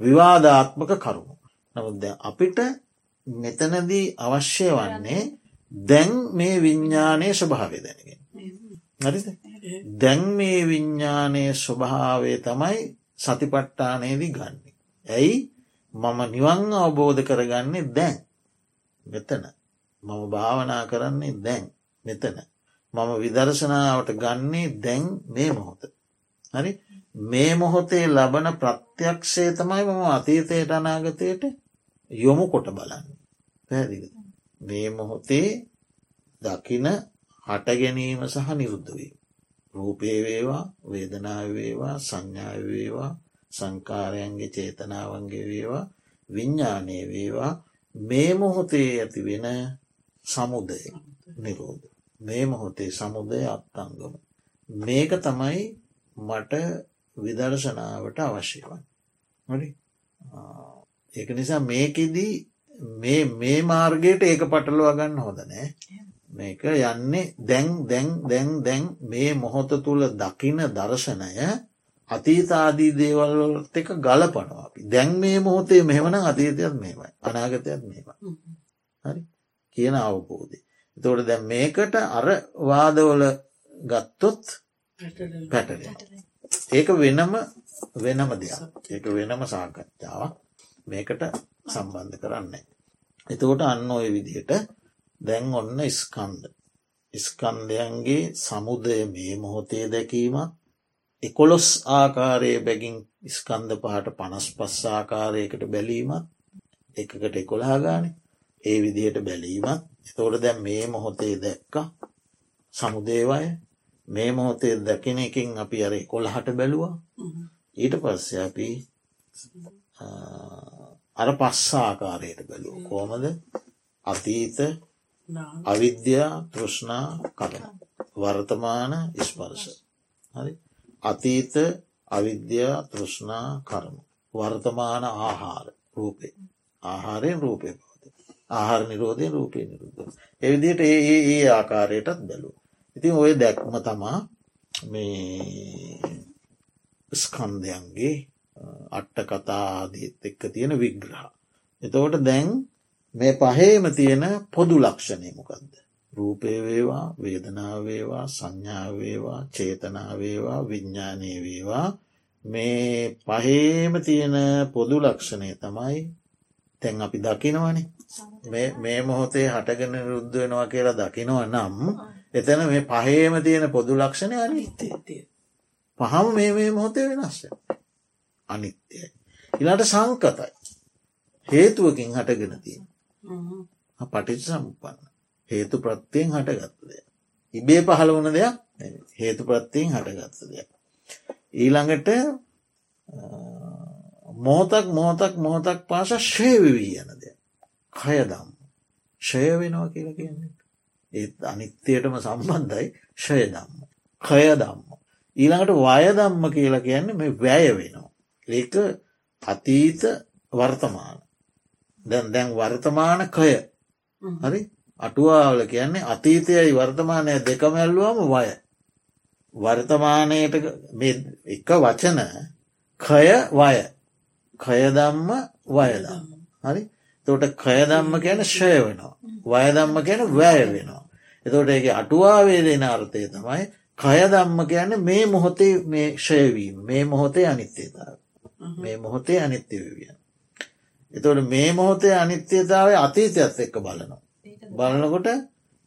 විවාධාත්මක කරුණු නමුත් අපිට මෙතනදී අවශ්‍ය වන්නේ දැන් මේ විඤ්ඥානය ස්වභාවය දැනගෙන. හරිද දැන් මේ විඤ්ඥානය ස්වභාවය තමයි සතිපට්ටානයේදී ගන්න. ඇයි මම නිවන් අවබෝධ කරගන්නේ දැන් මෙතන මම භාවනා කරන්නේ දැන් මෙතන මම විදර්ශනාවට ගන්නේ දැන් මේ මොහොත. හරි මේ මොහොතේ ලබන ප්‍රත්‍යක්ෂය තමයි මම අතීතයට අනාගතයට යොමු කොට බලන්න පැදිි මේ මොහොතේ දකින හට ගැනීම සහ නිරුද්ධවී. රූපේ වේවා වේදනාවේවා සංඥාවේවා සංකාරයන්ගේ චේතනාවන්ගේ වේවා විඤ්ඥානය වේවා මේ මොහොතේ ඇති වෙන සමුදය නිරෝධ. මේ මොහොතේ සමුදය අත්තංගම. මේක තමයි මට විදර්ශනාවට අවශ්‍යවන් හරි ඒක නිසා මේකෙදී මේ මාර්ගයට ඒක පටලුව ගන්න හොදනෑ මේක යන්නේ දැන් දැන් දැන් දැන් මේ මොහොත තුළ දකින දර්ශනය අතීතාදී දේවල්වලත් එක ගලපනවා අපි. දැන් මේ මොහොතේ මෙහමන අතීතයත් මේමයි අනාගතයත් මේම හරි? කියන අවබෝධය. එතෝට දැන් මේකට අර වාදවල ගත්තොත් පැටල ඒක වෙනම වෙනම දෙයක්. ඒක වෙනම සාකච්ඡාවක් මේකට සම්බන්ධ කරන්නේ. එතකොට අන්න ඔය විදියට දැන් ඔන්න ස්කන්ද. ස්කන්දයන්ගේ සමුදය මේ මොහොතේ දැකීමත් එකොළොස් ආකාරයේ බැගින් ස්කන්ද පහට පනස් පස් ආකාරයකට බැලීමත් එකකට එකොළහා ගාන ඒ විදියට බැලීමත් එතෝට දැන් මේ මොහොතේ දැක්ක සමුදේවය මේ මොහොතේ දැකෙන එකින් අපි අර කොළහට බැලුවා ඊට පස්සේ අපි අර පස්සාආකාරයට බැලූ කෝමද අතීත අවිද්‍යා තෘෂ්ණා කටන වර්තමාන ස්පර්ශ. හරි? අතීත අවිද්‍යා තෘෂ්ණා කරම. වර්තමාන ආහාර රූපේ. ආහාරයෙන් රූපය පවත. ආහාර නිරෝධය රූපය නිරුද්ධ එවිදිට ඒ ඒ ආකාරයටත් බැලූ ඉතින් ඔය දැක්ම තමා මේ ස්කන්ධයන්ගේ අට්ට කතා ආදීත් එක්ක තියෙන විග්‍රහ. එතවට දැන් මේ පහේම තියෙන පොදු ලක්ෂණය මොකක්ද. රූපය වේවා වේදනාවේවා සංඥාවේවා චේතනාවේවා විඤ්ඥානය වේවා මේ පහේම තියෙන පොදු ලක්ෂණය තමයි තැන් අපි දකිනවනේ. මේ මොහොතේ හටගෙන රුද්ධ වෙනවා කියලා දකිනව නම් එතන මේ පහේම තියෙන පොදු ලක්ෂණය අනිත්‍යය. පහම මේ මේ මොහොතේ වෙනස්ය අනිත්‍යයි. ඉලාට සංකතයි. හේතුවකින් හටගෙන තියෙන. පටිච සම්පන්න. හේතු ප්‍රත්තියෙන් හටගත්ත දෙයක්. ඉබේ පහළ වන දෙයක් හේතු ප්‍රත්තියෙන් හටගත්ත දෙයක්. ඊළඟට මෝතක් මෝතක් මෝතක් පාස ශේවවී යන දෙයක්. කය දම්. ෂය වෙනවා කියල කියන්නේ. ඒත් අනිත්‍යයටම සම්බන්ධයි ෂය දම්ම. කය දම්ම. ඊළඟට වය දම්ම කියලා කියන්නේ මේ වැය වෙනවා. ඒක අතීත වර්තමාන. දැන් දැන් වර්තමාන කය. හරි? අටුවාවල කියන්නේ අතීතයයි වර්තමානය දෙකමැල්ලුවම වය. වර්තමානයට එක වචන කය වය. කයදම්ම වයදම් හරි? තොට කයදම්ම ගැන ෂය වෙනවා. වයදම්ම ගැන වැය වෙනවා. එතොට ඒක අටුවාවේ දෙන අර්ථය තමයි කයදම්ම ගැන මේ මොහොතේ මේ ෂයවීම මේ මොහොතේ අනිත්‍යතාව මේ මොහොතේ අනිත්‍යවිය. එතවට මේ මොහොතේ අනිත්‍යතාවය අතීතයත් එක්ක බලනවා. බලනකොට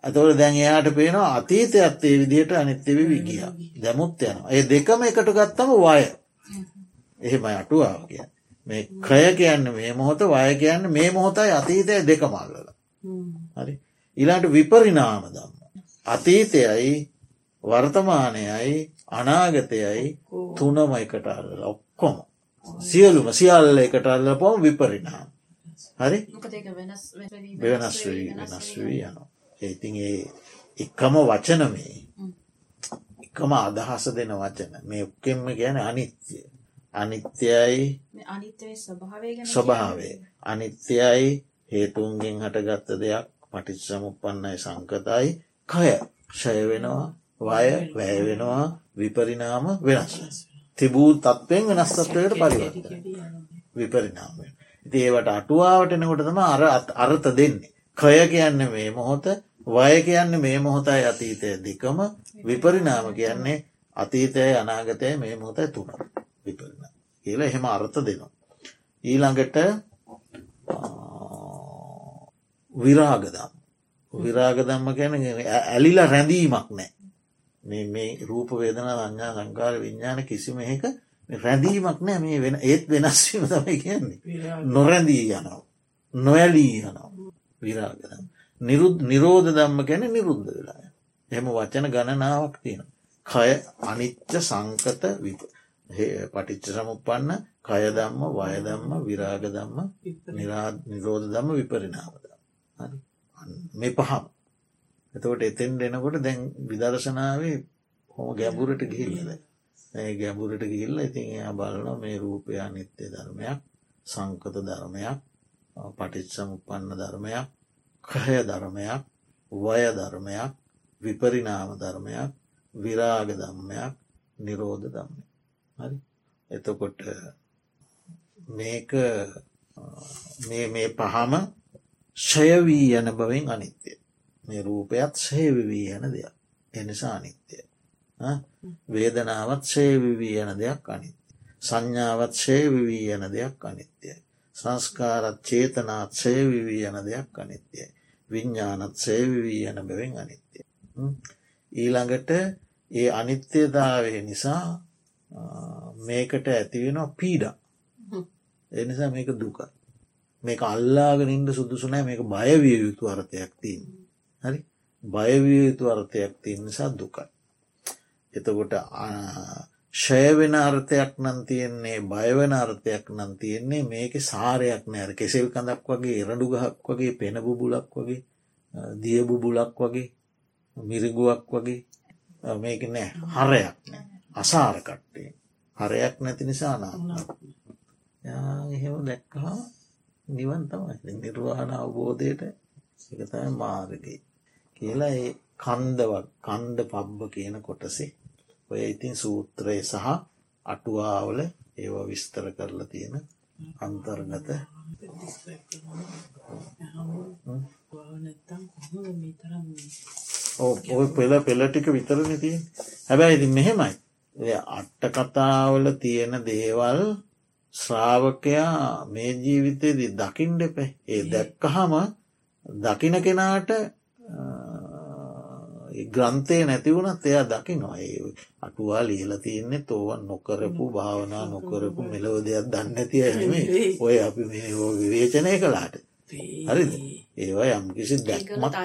ඇතවට දැන් එයාට පේනවා අතීතයත් ඒ විදියට අනිත්‍යවි විගිය දැමුත් යනවා. ඒ දෙකම එකට ගත්තම වය එහෙම අටුවාව කිය. මේ කය කියන්න මේ මොහොත වය කියන්න මේ මොහොතයි අතීතය දෙක මල්ලල. හරි ඉලාට විපරිනාම දම්ම. අතීතයයි වර්තමානයයි අනාගතයයි තුනම එකට අල්ල ඔක්කොම. සියලුම සියල්ල එකට අල්ල පොම විපරිනාම් හරි වෙනස් වී වෙනස් වී යනවා. ඒතින් ඒ එක්කම වචන මේ. එකම අදහස දෙන වචන. මේ ඔක්කෙම ගැන අනිත්‍යය අනිත්‍යයි ස්වභාවේ අනිත්‍යයි හේතුන්ගෙන් හටගත්ත දෙයක්. පටිච් සමුපන්නයි සංකතයි. කය. ෂය වෙනවා වය වැය වෙනවා. විපරිනාම වෙනස්. තිබූ තත්ත්වයෙන් වෙනස්තත්වයට පරිවර්ත විපරිනාමය. ඉති ඒවට අටුවාවටනකොට තම අර අර්ථ දෙන්නේ. කය කියන්න මේ මොහොත වය කියන්න මේ මොහොතයි අතීතය දෙකම විපරිනාම කියන්නේ අතීතය අනාගතය මේ මොහොතයි තුන විපරිණ කියල එහෙම අර්ථ දෙනවා. ඊළඟට විරාගදම් විරාගදම්ම ගැන ඇලිල රැඳීමක් නෑ මේ රූප වේදන සංඥා සංකාර විඤ්ඥාන කිසිම එක රැඳීමක් නෑ. මේ වෙන ඒත් වෙනස්වීම තමයි කියන්නේ. නොරැඳී යනවා. නොයලී යනවා. විරාගන නිරුද් නිරෝධ දම්ම ගැන නිරුද්ධ වෙලා එම වචන ගණනාවක් තියෙන කය අනිච්ච සංකත විප පටිච්ච සමුපන්න කයදම්ම වයදම්ම විරාග දම්ම නිරෝධ දම්ම විපරිනාවද මේ පහම් එතකොට එතෙන් දෙනකොට දැන් විදර්ශනාවේ හොම ගැඹුරට ගිහිල්ලද ඒ ගැඹුරට ගිල්ල ඉතින් එයා බලන මේ රූපය නිත්‍ය ධර්මයක් සංකත ධර්මයක් පටිච්සම උපන්න ධර්මයක් කහය ධර්මයක් වය ධර්මයක් විපරිනාම ධර්මයක් විරාග ධම්මයක් නිරෝධ ධම්ම හරි? එතකොට මේක මේ පහම ෂයවී යන බවින් අනිත්‍යය. මේ රූපයත් ශේවිවී යන දෙයක්. එනිසා අනිත්‍යය. වේදනාවත් ශේවිවී යන දෙයක් අනිත්‍ය සංඥාවත් ශේවිවී යන දෙයක් අනිත්‍යය. සංස්කාරත් චේතනාත් ශේවිවී යන දෙයක් අනිත්‍යය. විඤ්ඥානත් සේවිවී යන බැවින් අනිත්‍යය. ඊළඟට ඒ අනිත්‍යතාවය නිසා මේකට ඇතිවෙනවා පීඩ. එනිසා මේක දුකයි. මේක අල්ලාගෙන ඉන්ඩ සුදුසුනෑ මේක බයවිය යුතු අර්ථයක් තින් හරි? බයවිය යුතු අර්ථයක් තිය නිසා දුකයි. එතකොට ෂයවෙන අර්ථයක් නම් තියෙන්නේ බයවන අර්ථයක් නම් තියෙන්නේ මේක සාරයක් නෑර කෙසෙල් කඳක් වගේ එරඩු ගහක් වගේ පෙනබු බුලක් වගේ දියබු බුලක් වගේ මිරිගුවක් වගේ මේක නෑ. හරයක් අසාරකට්ටේ. හරයක් නැති නිසා නාන්න එහෙම දැක්කහා නිවන් තමයි. නිර්වාණ අවබෝධයට එකතයි මාර්ගයි. කියලා ඒ කන්දවක් කන්ද පබ්බ කියන කොටසේ ඔය ඉතින් සූත්‍රය සහ අටුවාවල ඒවා විස්තර කරලා තියෙන අන්තර්ගත ඔය පෙළ පෙළටික විතරන තිය හැබැයි ඉති මෙහෙමයි. අට්ට කතාවල තියෙන දේවල් ශ්‍රාවකයා මේ ජීවිතයේදී දකිින්ඩ එපේ ඒ දැක්කහම දකින කෙනාට ග්‍රන්ථය නැතිවුණත් එයා දකිනවා. ඒ අටුවා ලියල තියන්නේ තෝවන් නොකරපු භාවනා නොකරපු මෙලව දෙයක් දන්නඇති ඇනේ ඔය අපි මේ විවේචනය කලාට හරිද? ඒවා යම් කිසි දැක්මක්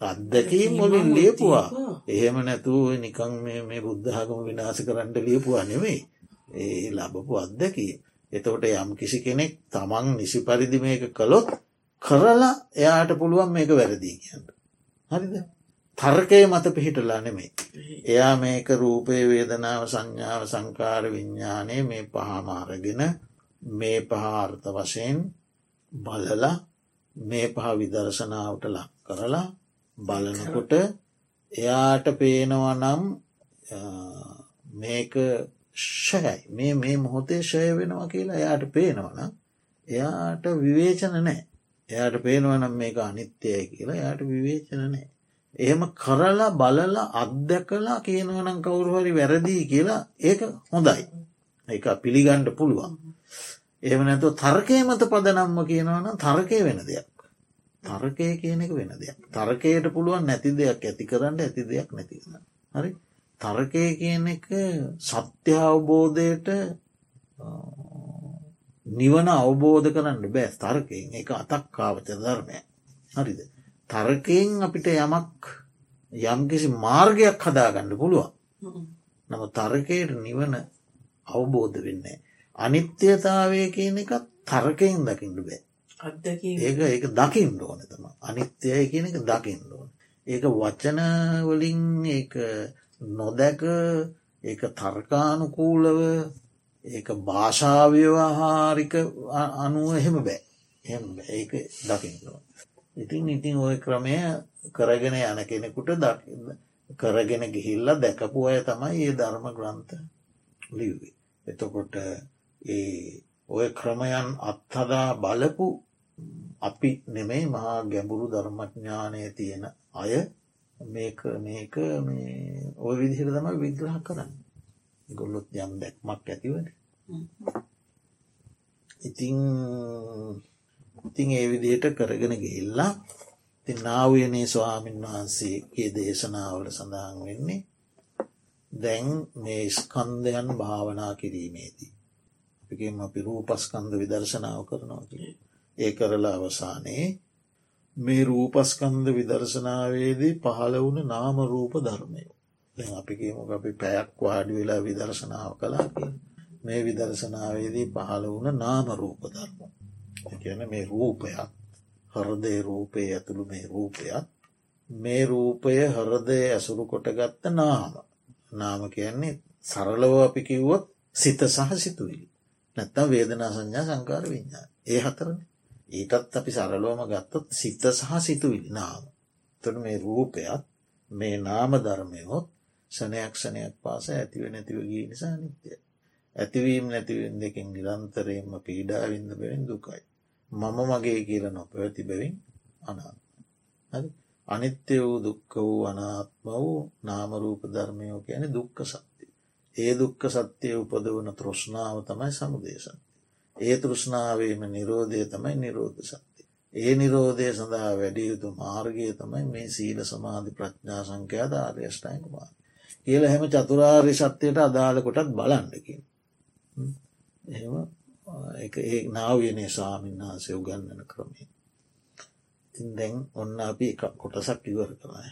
අත්දැකීම්. මොලින් ලියපුවා. එහෙම නැතුව නිකං මේ බුද්ධහගම විනාස කරන්න ලියපුවා නෙවෙයි ඒ ලබපු අත්දැකීම. එතකොට යම් කිසි කෙනෙක් තමන් නිසි පරිදි මේක කළොත් කරලා එයාට පුළුවන් මේක වැරදිී කියන්න. හරිද? තර්කය මත පිහිටලා නෙමේ. එයා මේක රූපය වේදනාව සංඥාව සංකාර විඤ්ඥානය මේ පහමාරගෙන මේ පහාර්ථ වශයෙන් බලලා මේ පහ විදර්ශනාවට ලක් කරලා බලනකොට එයාට පේනවනම් මේක ෂයයි මේ මේ මොහොතේ ෂය වෙනවා කියලා එයාට පේනවනම් එයාට විවේචන නෑ එයාට පේනවනම් මේක අනිත්‍යය කියලා එයාට විවේචන නෑ එහෙම කරලා බලලා අත්දැකලා කියනවනම් කවුරුහරි වැරදිී කියලා ඒක හොඳයි. එක පිළිගණ්ඩ පුළුවන්. එහම නැතු තර්කය මත පදනම්ම කියනවන තර්කය වෙන දෙයක්. තර්කය කියන එක වෙන දෙයක්. තර්කයට පුළුවන් නැති දෙයක් ඇති කරන්න ඇති දෙයක් නැතින්න හරි? තර්කය කියන එක සත්‍ය අවබෝධයට නිවන අවබෝධ කරන්න බෑ තර්කයෙන්. එක අතක්කාවච ධර්මය හරිද? තරකයෙන් අපිට යමක් යම්කිසි මාර්ගයක් හදාගන්න පුළුවන්. නම තරකයට නිවන අවබෝධ වෙන්නේ. අනිත්‍යතාවය කියන එකත් තරකයෙන් දකිින්ට බෑ. ඒක ඒක දකිින් ඕන තම අනිත්‍යය කියන එක දකිින් ඕන. ඒක වචනවලින් ඒ නොදැක ඒක තර්කානුකූලව ඒක භාෂාව්‍යවහාරික අනුව එහෙම බෑ. එ ඒක දකිින්ලෝ ඉතින් ඉතින් ඔය ක්‍රමය කරගෙන යන කෙනෙකුට දකින්න කරගෙන ගිහිල්ල දැකපු අය තමයි ඒ ධර්ම ග්‍රන්ථ ලිව්වේ. එතකොට ඒ ඔය ක්‍රමයන් අත්හදා බලපු අපි නෙමෙයි මහා ගැඹුරු ධර්මඥානය තියෙන අය මේක මේක ඔය විදිහර තමයි විග්‍රහ කරන්න. ගොල්ලොත් යම් දැක්මක් ඇතිවන ඉතිං ඉතිං ඒ විදිහට කරගෙන ගිහිල්ලා ති නාවයනේ ස්වාමීන් වහන්සේගේ දේශනාවල සඳහන් වෙන්නේ දැන් මේ ස්කන්දයන් භාවනා කිරීමේදී. අපිකෙන් අපි රූපස්කන්ද විදර්ශනාව කරනවා ඒ කරලා අවසානයේ මේ රූපස්කන්ද විදර්ශනාවේදී පහළ වුණ නාම රූප ධර්මය. දැන් අපිකම අපි පැයක් වාඩි වෙලා විදර්ශනාව කලා මේ විදර්ශනාවේදී පහළ වුණ නාම රූප ධර්ම. කියන මේ රූපයක් හරදේ රූපය ඇතුළු මේ රූපයක් මේ රූපය හරදය ඇසුරු කොට ගත්ත නාම. නාම කියන්නේ සරලව අපි කිව්වොත් සිත සහ සිතුවිලි. නැත්තම් වේදනා සංඥා සංකාර විඤ්ඥා ඒ හතරන. ඊටත් අපි සරලෝම ගත්තොත් සිත සහ සිතුවිලි නාම. තොට මේ රූපයත් මේ නාම ධර්මයොත් සනයක් ෂණයක් පාස ඇතිව නැතිව ගී නිසා නිත්‍යය ඇතිවීම් නැතිවෙන් දෙකින් නිරන්තරයෙන්ම පීඩාවින්ද බැවින් දුකයි මම මගේ කියල නොපැවැති බැවින් අනාත්ම හරි අනිත්‍ය වූ දුක්ක වූ අනාත්ම වූ නාමරූප ධර්මයෝ කියන දුක්ක සත්‍යය. ඒ දුක්ක සත්‍යය උපදවන තෘෂ්ණාව තමයි සමුදේශන්. ඒ තෘෂ්ණාවේම නිරෝධය තමයි නිරෝධ සත්‍යය. ඒ නිරෝධය සඳහා වැඩියයුතු මාර්ගය තමයි මේ සීල සමාධි ප්‍රඥා සංකයා ධාර්යෂ්ටයික මාර්ග. කියල හැම චතුරාර්ය සත්‍යයට අදාළ කොටත් බලන්නකින්. එහෙම ඒ නාවයනේ ස්වාමින් වහන්සේ උගන්නන ක්‍රමේ. ඉතින් දැන් ඔන්න අපි එකක් කොටසක් ඉවර කරයි.